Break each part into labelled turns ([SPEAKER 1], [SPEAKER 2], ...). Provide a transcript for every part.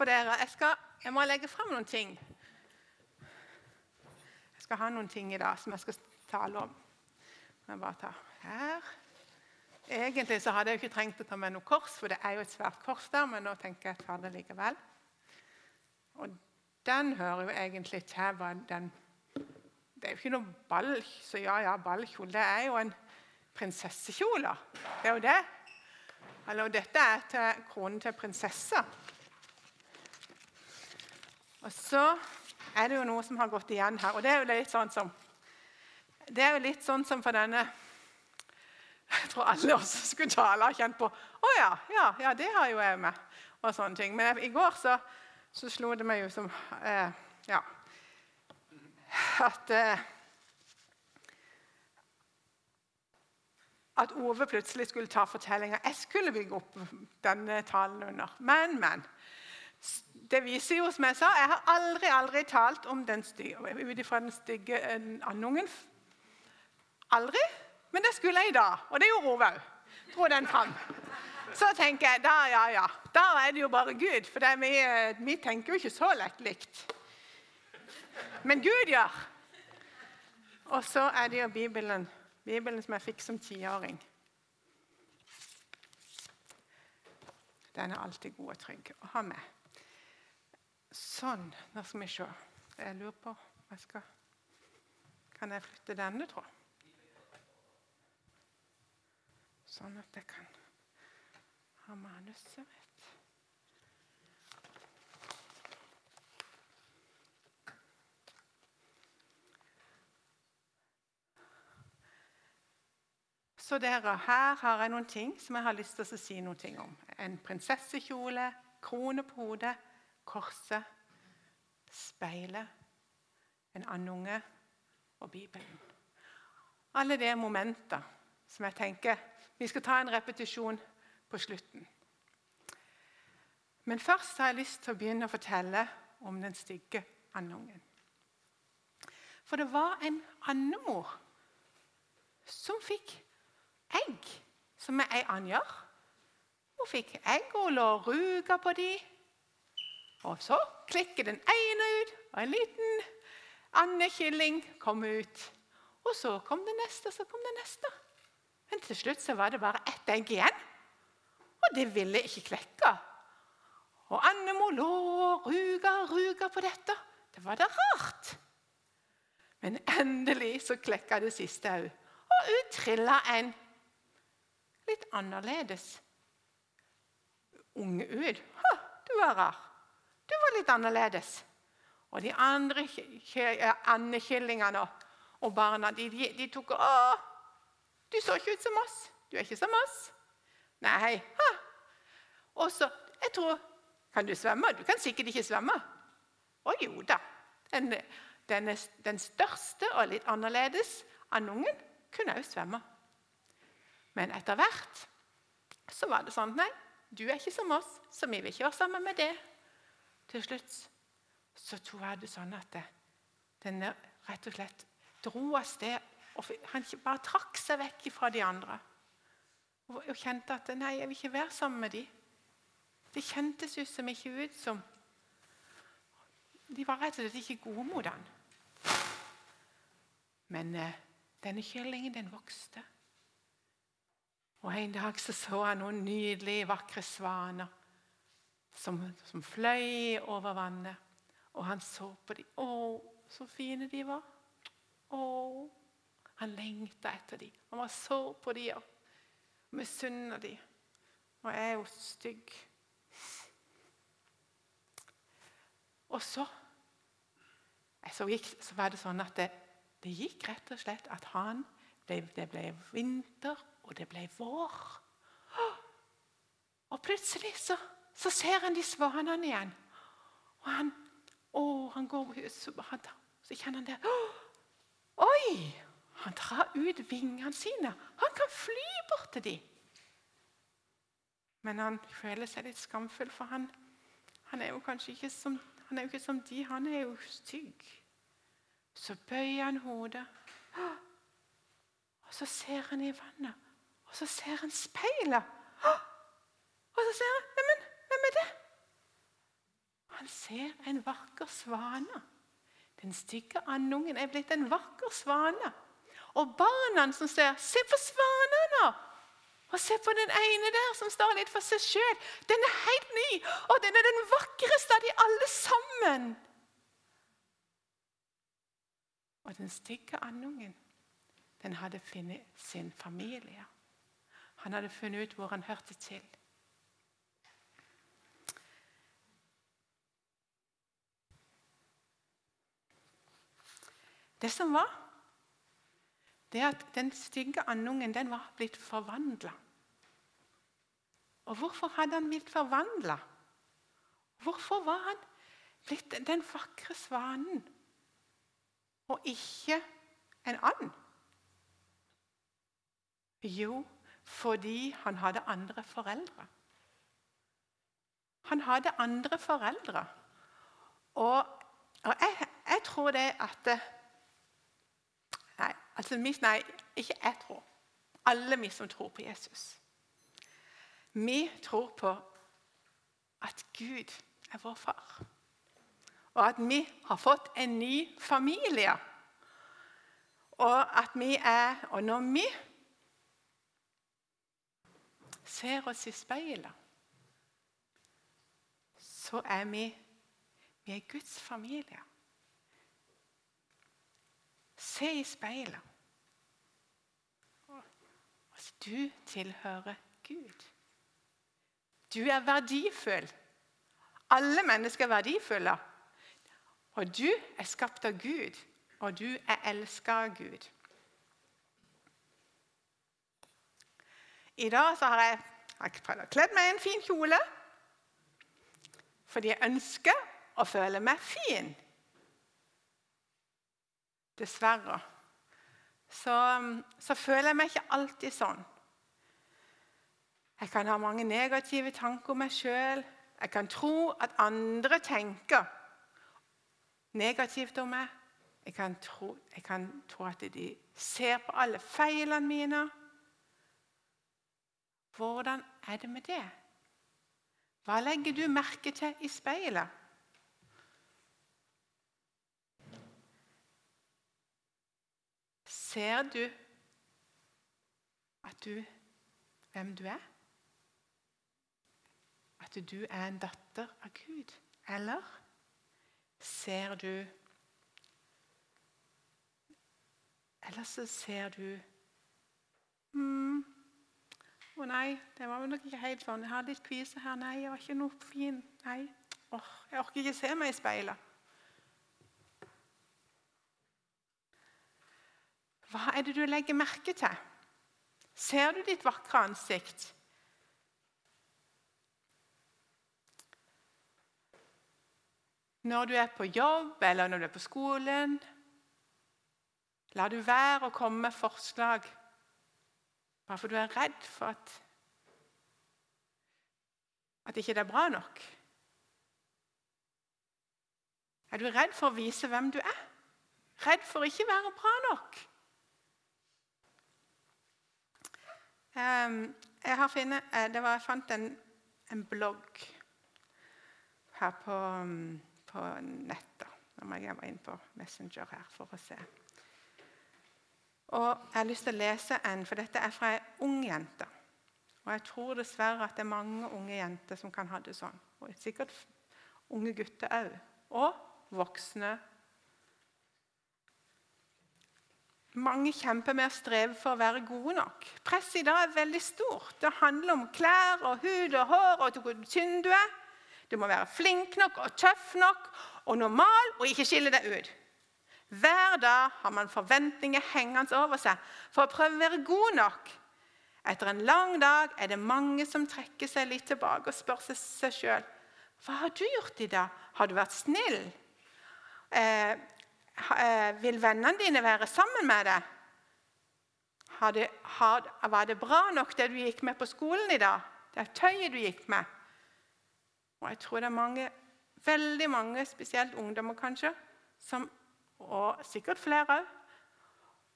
[SPEAKER 1] for dere. Jeg, skal, jeg må legge fram noen ting. Jeg skal ha noen ting i dag som jeg skal tale om. Jeg bare ta her. Egentlig så hadde jeg ikke trengt å ta med noe kors, for det er jo et svært kors der, men nå tenker jeg å ta det likevel. Og den hører jo egentlig til den Det er jo ikke noe ball, så ja, ja, ballkjole. Det er jo en prinsessekjole. Det er jo det. Eller dette er til kronen til prinsessa. Og så er det jo noe som har gått igjen her. Og det er jo litt sånn som, det er jo litt sånn som for denne Jeg tror alle oss som skulle tale, har kjent på Å ja, ja, ja, det har jo jeg med. Og sånne ting. Men i går så, så slo det meg jo som eh, Ja. At eh, At Ove plutselig skulle ta fortellinga. Jeg skulle bygge opp denne talen under. Men, men det viser jo, som jeg sa, jeg har aldri aldri talt om den ut ifra den stygge andungen. Aldri. Men det skulle jeg i dag, og det gjorde Ove òg. Dro den fram. Så tenker jeg da, ja, ja. Da er det jo bare Gud, for vi, vi, tenker jo ikke så lett likt. Men Gud gjør. Og så er det jo Bibelen, Bibelen som jeg fikk som tiåring. Den er alltid god og trygg å ha med. Sånn. Nå skal vi se. Jeg lurer på jeg skal, Kan jeg flytte denne, tro? Sånn at jeg kan ha manuset mitt. Så dere, Her har jeg noen ting som jeg har lyst til å si noen ting om. En prinsessekjole, krone på hodet, korset, speilet, en andunge og Bibelen. Alle de er momenter som jeg tenker vi skal ta en repetisjon på slutten. Men først har jeg lyst til å begynne å fortelle om den stygge andungen. For det var en andemor som fikk egg, som ei and. Hun fikk egg og lå og ruga på dem og så klikker den ene ut, og en liten andekylling kom ut. Og så kom det neste, og så kom det neste. Men til slutt så var det bare ett egg igjen. Og det ville ikke klekke. Og Andemo lå og ruga og ruga på dette. Det var da rart. Men endelig så klekka det siste òg. Og ut trilla en litt annerledes unge ut. Ha, du er rar. Du var litt annerledes. Og de andre andekillingene og barna de, de, tok Å, du så ikke ut som oss. Du er ikke som oss. Nei. Ha. Og så Jeg tror Kan du svømme? Du kan sikkert ikke svømme. Å jo da. Den, den, den største og litt annerledes andungen kunne òg svømme. Men etter hvert så var det sånn Nei, du er ikke som oss, så vi vil ikke være sammen med det. Til slutt så tror jeg det sånn at den rett og slett dro av sted. og Han bare trakk seg vekk fra de andre. Og kjente at nei, jeg vil ikke være sammen med de. Det kjentes ut som ikke ut som De var rett og slett ikke gode mot han. Men eh, denne kyllingen, den vokste. Og En dag så, så han noen nydelige, vakre svaner som, som fløy over vannet. Og han så på dem. Å, så fine de var. Å, han lengta etter dem. Han var så på dem og misunna dem. Og jeg er jo stygg. Og så, så, gikk, så var det sånn at det, det, gikk rett og slett at han ble, det ble vinter, og det ble vår. Og plutselig så så ser han de svanene igjen. Og han, å, han går så, han, så kjenner han det. Oi! Han drar ut vingene sine. Han kan fly bort til dem. Men han føler seg litt skamfull, for han, han er jo kanskje ikke som, han er jo ikke som de. Han er jo stygg. Så bøyer han hodet, og så ser han i vannet. Og så ser han speilet. Og så ser han Neimen, hvem er det? Han ser en vakker svane. Den stygge andungen er blitt en vakker svane. Og barna som ser, se på svanene! Og se på den ene der som står litt for seg sjøl. Den er helt ny, og den er den vakreste av de alle sammen. Og den stygge andungen, den hadde funnet sin familie. Han hadde funnet ut hvor han hørte til. Det som var, det at den stygge andungen den var blitt forvandla. Og hvorfor hadde han blitt forvandla? Hvorfor var han blitt den vakre svanen og ikke en and? Jo, fordi han hadde andre foreldre. Han hadde andre foreldre. Og, og jeg, jeg, tror det at Altså, nei, ikke jeg tror. Alle vi som tror på Jesus. Vi tror på at Gud er vår far, og at vi har fått en ny familie. Og at vi er Og når vi ser oss i speilet, så er vi, vi er Guds familie. Se i speilet. Du tilhører Gud. Du er verdifull. Alle mennesker er verdifulle. Og du er skapt av Gud, og du er elsket av Gud. I dag har jeg, jeg kledd meg i en fin kjole fordi jeg ønsker å føle meg fin. Dessverre. Så, så føler jeg meg ikke alltid sånn. Jeg kan ha mange negative tanker om meg sjøl. Jeg kan tro at andre tenker negativt om meg. Jeg kan tro, jeg kan tro at de ser på alle feilene mine. Hvordan er det med det? Hva legger du merke til i speilet? Ser du at du hvem du er? At du er en datter av Gud? Eller ser du Eller så ser du mm, å nei, det var nok ikke helt sånn. Jeg har litt kvise her. Nei, jeg var ikke noe fin. Nei, oh, jeg orker ikke se meg i speilet. Hva er det du legger merke til? Ser du ditt vakre ansikt? Når du er på jobb eller når du er på skolen, lar du være å komme med forslag bare for du er redd for at, at ikke det er bra nok? Er du redd for å vise hvem du er? Redd for å ikke være bra nok? Jeg, finnet, eh, var, jeg fant en, en, blogg her på, på nettet. Nå må jeg gå inn på Messenger her for å se. Og Jeg har lyst til å lese en, for dette er fra ei ung jente. Og jeg tror dessverre at det er mange unge jenter som kan ha det sånn. Og sikkert unge gutter òg. Og voksne. Mange kjemper med å streve for å være gode nok. Presset i dag er veldig stort. Det handler om klær og hud og hår og hvor tynn du er. Du må være flink nok og tøff nok og normal og ikke skille deg ut. Hver dag har man forventninger hengende over seg for å prøve å være god nok. Etter en lang dag er det mange som trekker seg litt tilbake og spør seg sjøl hva har du gjort i dag. Har du vært snill? Eh, vil vennene dine være sammen med deg? Var det bra nok det du gikk med på skolen i dag? Det tøyet du gikk med? Og jeg tror det er mange, veldig mange, spesielt ungdommer kanskje, som og sikkert flere òg,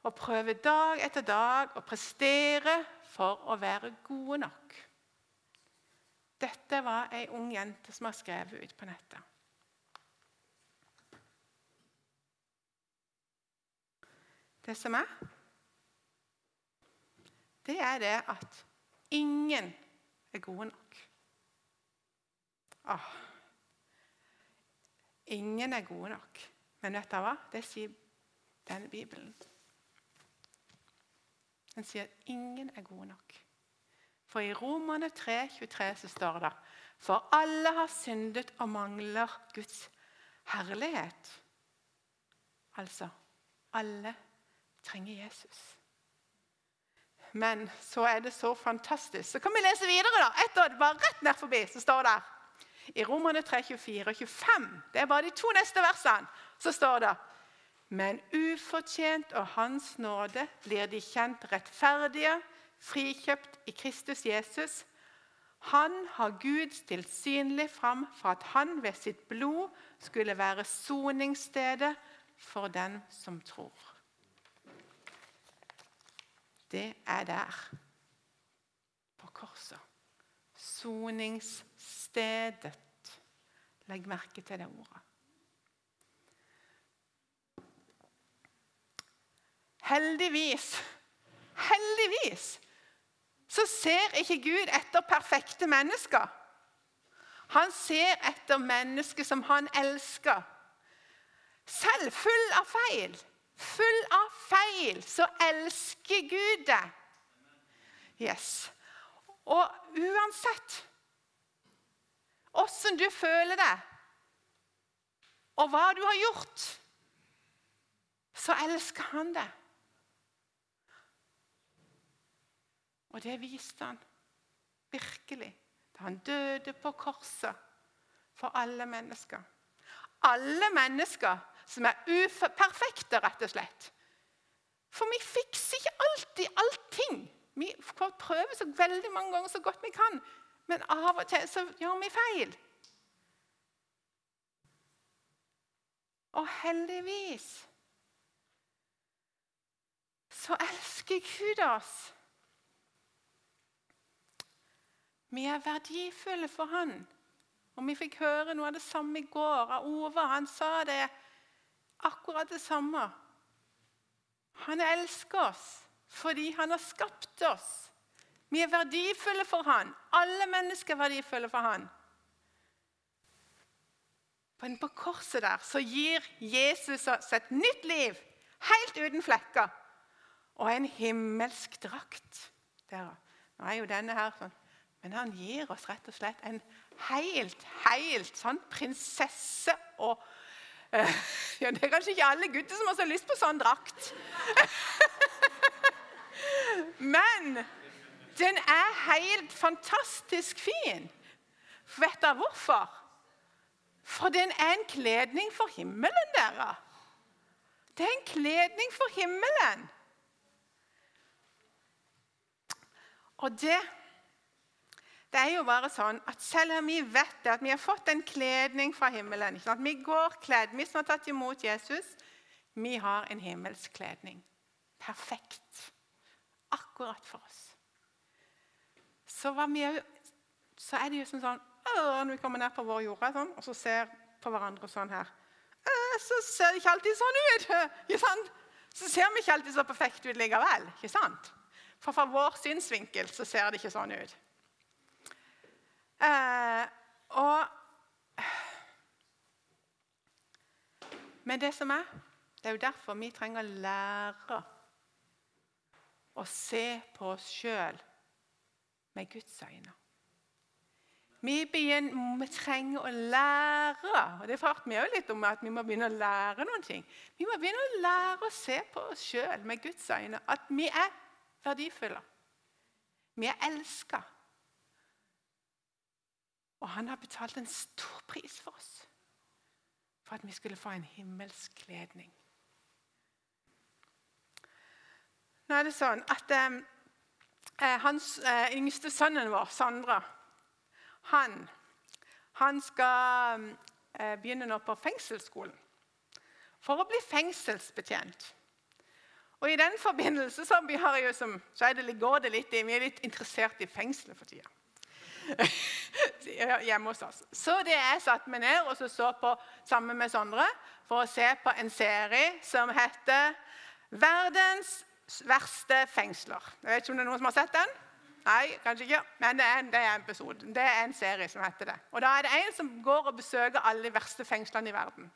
[SPEAKER 1] å prøve dag etter dag å prestere for å være gode nok. Dette var ei ung jente som har skrevet ut på nettet. Det som er, det er det at ingen er gode nok. Åh. Ingen er gode nok. Men vet du hva? Det sier denne Bibelen. Den sier at ingen er gode nok. For i Romerne 3, 23 så står det For alle har syndet og mangler Guds herlighet. Altså alle trenger Jesus. Men så er det så fantastisk. Så kan vi lese videre. da. Etter, bare rett ned forbi så står det i Romerne 3, 24 og 25, det er bare de to neste versene, så står det Men ufortjent og Hans nåde blir de kjent rettferdige, frikjøpt i Kristus Jesus. Han har Gud stilt synlig fram for at han ved sitt blod skulle være soningsstedet for den som tror. Det er der, på korset. Soningsstedet. Legg merke til det ordet. Heldigvis, heldigvis, så ser ikke Gud etter perfekte mennesker. Han ser etter mennesker som han elsker. Selv full av feil, full av feil, så elsker Gud det. Yes. Og uansett åssen du føler det, og hva du har gjort, så elsker han det. Og det viste han virkelig da han døde på korset for alle mennesker. Alle mennesker som er uperfekte, rett og slett. For vi fikser ikke alltid allting. Vi prøver så veldig mange ganger så godt vi kan, men av og til så gjør vi feil. Og heldigvis så elsker Gud oss. Vi er verdifulle for Han. Og Vi fikk høre noe av det samme i går av Ove. Han sa det akkurat det samme. Han elsker oss fordi han har skapt oss. Vi er verdifulle for han. Alle mennesker er verdifulle for han. Men på korset der så gir Jesus oss et nytt liv, helt uten flekker, og en himmelsk drakt. Der. Nå er jo denne her sånn men han gir oss rett og slett en helt, helt sånn prinsesse og uh, ja, Det er kanskje ikke alle gutter som har så lyst på sånn drakt. Men den er helt fantastisk fin. Vet dere hvorfor? For den er en kledning for himmelen, dere. Det er en kledning for himmelen. Og det det er jo bare sånn at Selv om vi vet det, at vi har fått en kledning fra himmelen at Vi går kledd, vi som har tatt imot Jesus, vi har en himmelsk kledning. Perfekt. Akkurat for oss. Så, så er det jo sånn, sånn Når vi kommer ned på vår jord sånn, og så ser på hverandre sånn her Så ser det ikke alltid sånn ut. Ikke sant? Så ser vi ikke alltid så perfekt ut likevel. ikke sant? For fra vår synsvinkel så ser det ikke sånn ut. Eh, og Men det som er, det er jo derfor vi trenger å lære å se på oss sjøl med Guds øyne. Vi, begynner, vi, trenger å lære og Det prater vi litt om at vi må begynne å lære noen ting. Vi må begynne å lære å se på oss sjøl med Guds øyne. At vi er verdifulle. Vi er elska. Og han har betalt en stor pris for oss. For at vi skulle få en himmelsk kledning. Nå er det sånn at eh, eh Hans eh, yngste sønnen vår, Sandra, han, han skal eh, begynne nå på fengselsskolen for å bli fengselsbetjent. Og I den forbindelse så, som, så det, går det litt i, vi er litt interessert i fengselet for tida. hjemme hos oss. Så det jeg satte meg ned og så, så på sammen med Sondre for å se på en serie som heter Verdens verste fengsler. Jeg vet ikke om det er noen som har sett den? Nei, kanskje ikke. Men det er, en, det er en episode. Det er en serie som heter det. Og Da er det en som går og besøker alle de verste fengslene i verden.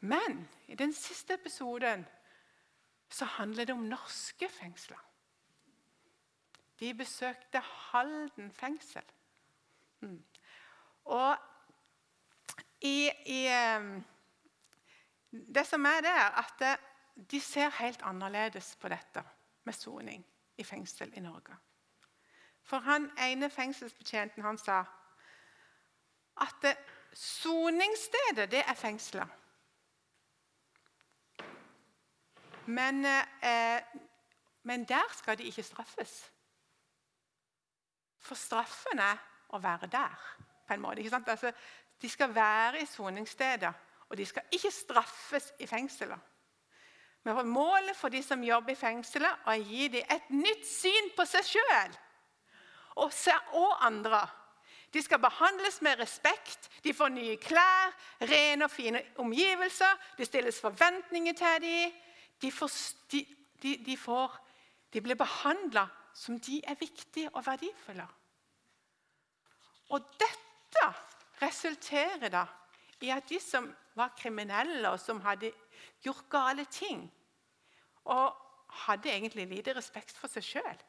[SPEAKER 1] Men i den siste episoden så handler det om norske fengsler. De besøkte Halden fengsel. Mm. Og i, i, ehm, Det som er der, at de ser helt annerledes på dette med soning i fengsel i Norge. For han ene fengselsbetjenten han sa at soningsstedet, det er fengselet. Men, eh, men, der skal de ikke straffes. For straffen er å være der. på en måte. Altså, de skal være i soningsstedet, og de skal ikke straffes i fengselet. Men målet for de som jobber i fengselet, er å gi dem et nytt syn på seg sjøl og, og andre. De skal behandles med respekt, de får nye klær, rene og fine omgivelser. Det stilles forventninger til dem. De, får, de, de, de, får, blir behandla som de er viktige og verdifulle. Og dette resulterer da i at de som var kriminelle og som hadde gjort gale ting, og hadde egentlig lite respekt for seg sjøl.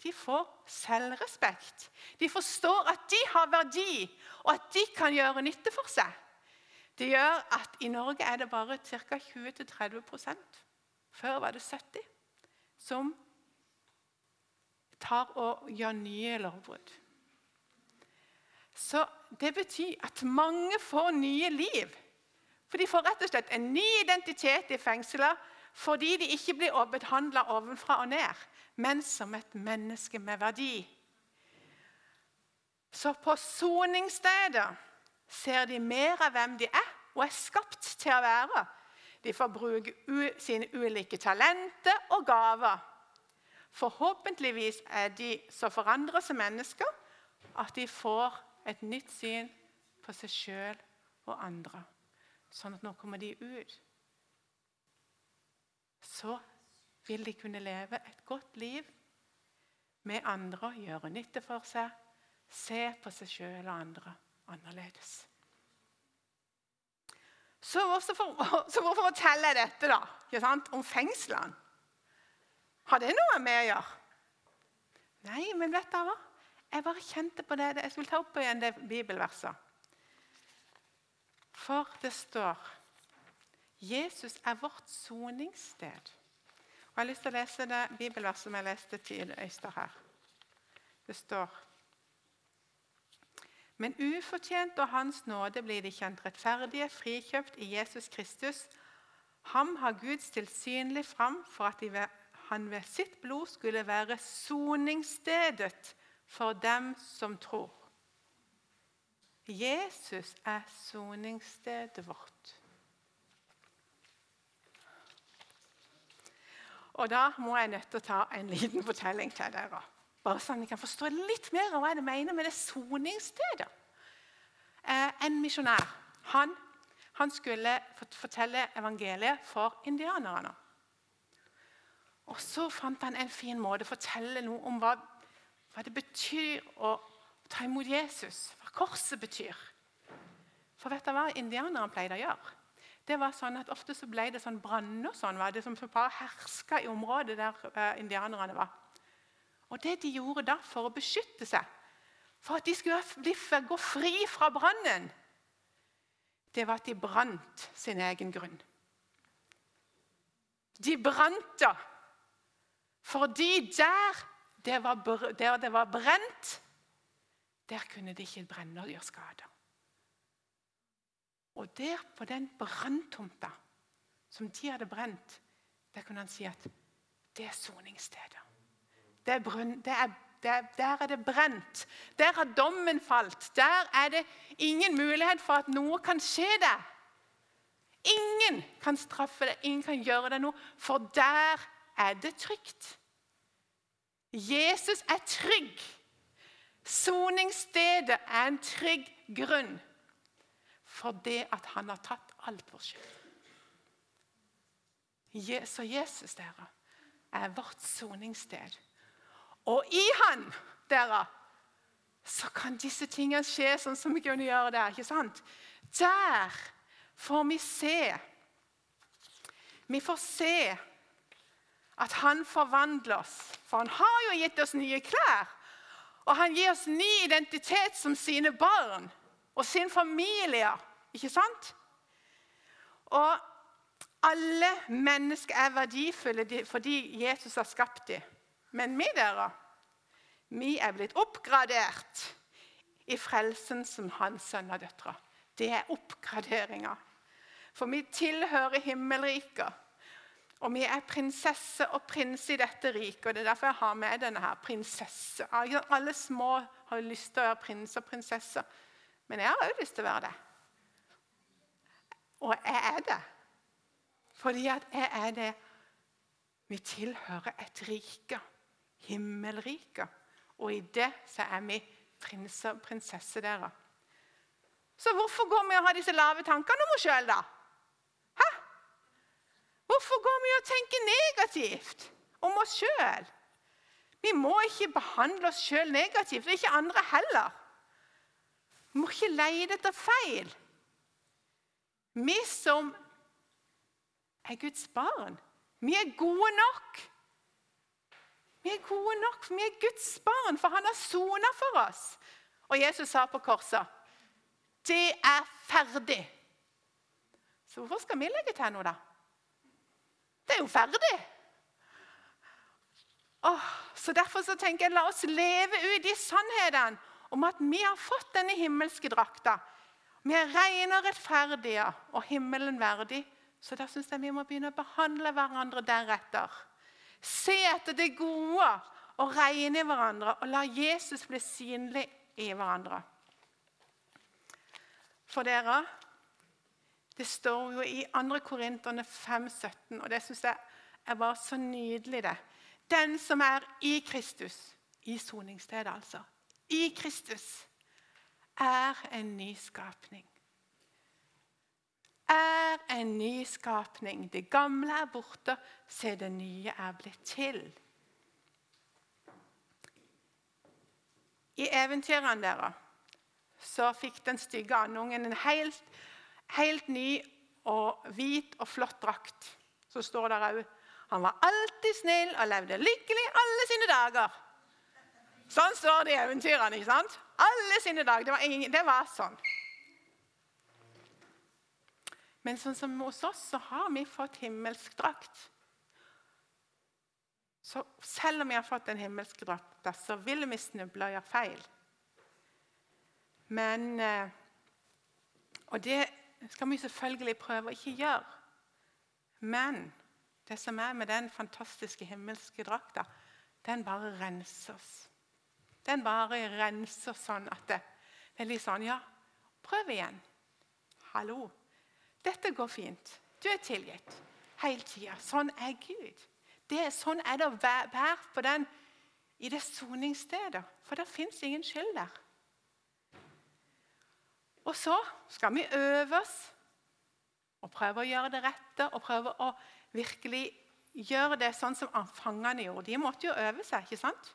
[SPEAKER 1] De får selvrespekt. De forstår at de har verdi, og at de kan gjøre nytte for seg. Det gjør at i Norge er det bare ca. 20-30 Før var det 70 som tar og gjør nye lovbrudd. Så det betyr at mange får nye liv. For de får rett og slett en ny identitet i fengselet fordi de ikke blir behandla ovenfra og ned, men som et menneske med verdi. Så på soningsstedet ser de mer av hvem de er og er skapt til å være. De får bruke sine ulike talenter og gaver. Forhåpentligvis er de så forandrer som mennesker at de får et nytt syn på seg sjøl og andre. Sånn at nå kommer de ut så vil de kunne leve et godt liv med andre, gjøre nytte for seg, se på seg sjøl og andre annerledes. Så hvorfor, så hvorfor forteller jeg dette da, om fengslene? Har det noe med å gjøre? Nei, men vet dere hva? Jeg bare kjente på det. Jeg skulle ta opp igjen det bibelverset. For det står Jesus er vårt soningssted. Og Jeg har lyst til å lese det bibelverset som jeg leste til Øyster her. Det står Men ufortjent og Hans nåde blir de kjent rettferdige, frikjøpt i Jesus Kristus. Ham har Gud stilt synlig fram for at han ved sitt blod skulle være soningsstedet for dem som tror. Jesus er soningsstedet vårt. Og da må jeg nødt til å ta en liten fortelling til dere. Bare sånn at dere kan forstå litt mer av hva jeg mener med det soningsstedet. Eh, en misjonær han, han, skulle fortelle evangeliet for indianerne. Og Så fant han en fin måte å fortelle noe om hva, hva det betyr å ta imot Jesus. Hva korset betyr. For vet du hva indianerne pleide å gjøre? det var sånn at Ofte så ble det sånn branner sånn, var det som bare herska i området der uh, indianerne var. Og Det de gjorde da for å beskytte seg, for at de skulle gå fri fra brannen, det var at de brant sin egen grunn. De brant da fordi der det var, der det var brent, der kunne det ikke brenne og gjøre skader. Og der på den branntomta som de hadde brent, der kunne han si at det er soningsstedet. Det er brunn, det er, det er, der er det brent. Der har dommen falt. Der er det ingen mulighet for at noe kan skje deg. Ingen kan straffe deg, ingen kan gjøre deg noe, for der er det trygt. Jesus er trygg. Soningsstedet er en trygg grunn for det at han har tatt alt vår skyld. Så Jesus, dere, er vårt soningssted. Og i han, dere, så kan disse tingene skje sånn som vi kunne gjøre der. ikke sant? Der får vi se Vi får se at han forvandler oss. For han har jo gitt oss nye klær. Og han gir oss ny identitet som sine barn og sin familie. Ikke sant? Og alle mennesker er verdifulle fordi Jesus har skapt dem. Men vi dere, vi er blitt oppgradert i frelsen som hans sønn og døtre. Det er oppgraderinga. For vi tilhører himmelriket. Og vi er prinsesse og prins i dette riket. og Det er derfor jeg har med denne her prinsesse. Alle små har lyst til å være prins og prinsesse. Men jeg har òg lyst til å være det. Og jeg er det. Fordi at jeg er det. Vi tilhører et rike. Himmelriket. Og i det så er vi prins og prinsesse deres. Så hvorfor går vi og har disse lave tankene om oss sjøl, da? Hvorfor går vi og tenker negativt om oss sjøl? Vi må ikke behandle oss sjøl negativt, og ikke andre heller. Vi må ikke lete etter feil. Vi som er Guds barn, vi er gode nok. Vi er gode nok, for vi er Guds barn, for han har sona for oss. Og Jesus sa på korset det er ferdig. Så hvorfor skal vi legge til noe, da? Det er jo ferdig. Oh, så Derfor så tenker jeg la oss leve ut i sannhetene om at vi har fått denne himmelske drakta. Vi er rene og rettferdige og himmelen verdig. Så da syns jeg vi må begynne å behandle hverandre deretter. Se etter det gode og regne i hverandre og la Jesus bli synlig i hverandre. For dere, det står jo i 2. Korinterne 5,17, og det syns jeg er bare så nydelig, det. Den som er i Kristus, i soningsstedet altså, i Kristus, er en ny skapning. Er en ny skapning. Det gamle er borte, se det nye er blitt til. I eventyrene deres så fikk den stygge andungen en helt, helt ny og hvit og flott drakt. Så står der òg han var alltid snill og levde lykkelig alle sine dager. Sånn står det i eventyrene. ikke sant? Alle sine dager. Det var, ingen, det var sånn. Men sånn som hos oss så har vi fått himmelsk drakt. Så selv om vi har fått en himmelsk drakt, så vil vi snuble og gjøre feil. Men eh, Og det skal vi selvfølgelig prøve å ikke gjøre. Men det som er med den fantastiske himmelske drakta, den bare renser oss. Den bare renser sånn at det, det er litt sånn Ja, prøv igjen. Hallo. Dette går fint. Du er tilgitt hele tida. Sånn er Gud. Det, sånn er det å være på den i det soningsstedet. For det fins ingen skyld der. Og så skal vi øve oss og prøve å gjøre det rette og prøve å virkelig gjøre det sånn som fangene gjorde. De måtte jo øve seg. ikke sant?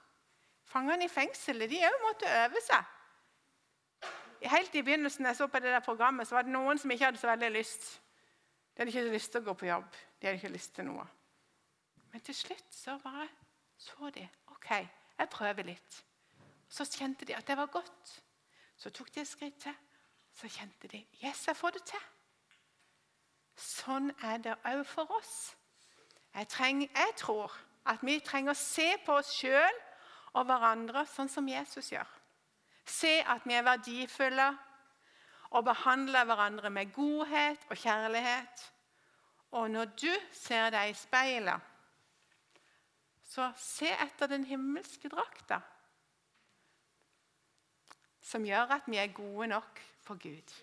[SPEAKER 1] Fangene i fengselet de òg måtte øve seg. Helt i begynnelsen jeg så på det der programmet, så var det noen som ikke hadde så veldig lyst. De hadde ikke lyst til å gå på jobb. De hadde ikke lyst til noe. Men til slutt så bare så de OK, jeg prøver litt. Så kjente de at det var godt. Så tok de et skritt til så kjente de Yes, jeg får det til. Sånn er det òg for oss. Jeg, trenger, jeg, tror at vi trenger å se på oss sjøl og hverandre sånn som Jesus gjør. Se at vi er verdifulle og behandle hverandre med godhet og kjærlighet. Og når du ser deg i speilet, så se etter den himmelske drakta, som gjør at vi er gode nok for Gud.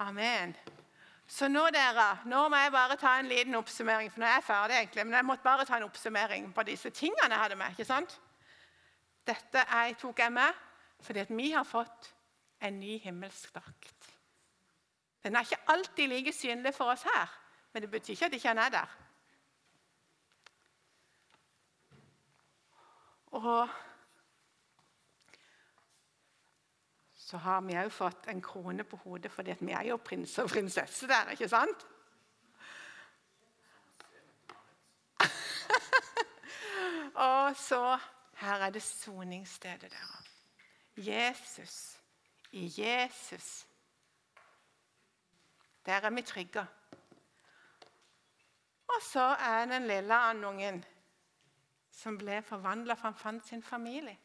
[SPEAKER 1] Amen. Så nå dere, nå må jeg bare ta en liten oppsummering. for nå er jeg ferdig egentlig, Men jeg måtte bare ta en oppsummering på disse tingene jeg hadde med. ikke sant? Dette jeg tok jeg med fordi at vi har fått en ny himmelsk drakt. Den er ikke alltid like synlig for oss her, men det betyr ikke at ikke han er der. Og så har vi òg fått en krone på hodet fordi vi er jo prins og prinsesse der, ikke sant? og så Her er det soningsstedet deres. Jesus. I Jesus. Der er vi trygge. Og så er den lille andungen som ble forvandla for han fant sin familie.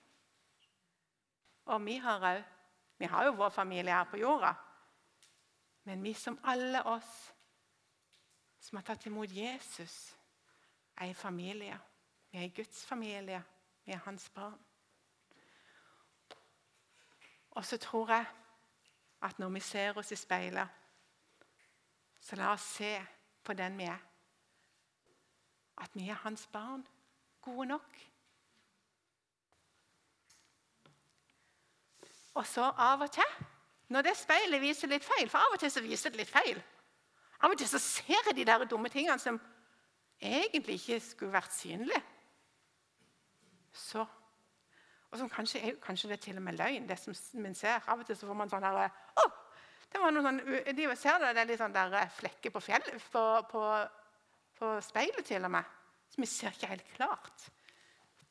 [SPEAKER 1] Og vi har òg Vi har jo vår familie her på jorda. Men vi som alle oss som har tatt imot Jesus, er i familie. Vi er Guds familie. Vi er hans barn. Og så tror jeg at når vi ser oss i speilet, så la oss se på den vi er. At vi er hans barn gode nok. Og så av og til, når det speilet viser litt feil For av og til så viser det litt feil. Av og til så ser jeg de der dumme tingene som egentlig ikke skulle vært synlige. Så Og som kanskje, kanskje det er til og med løgn, det som man ser. Av og til så får man sånn herre oh, Det var noe sånn, de ser det, det er litt sånn der flekker på, fjell, på, på, på speilet til og med som vi ser ikke helt klart.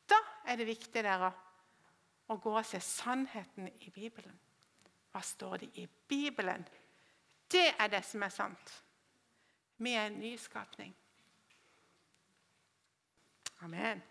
[SPEAKER 1] Da er det viktig dere, å gå og se sannheten i Bibelen. Hva står det i Bibelen? Det er det som er sant. Vi er en nyskapning. Amen.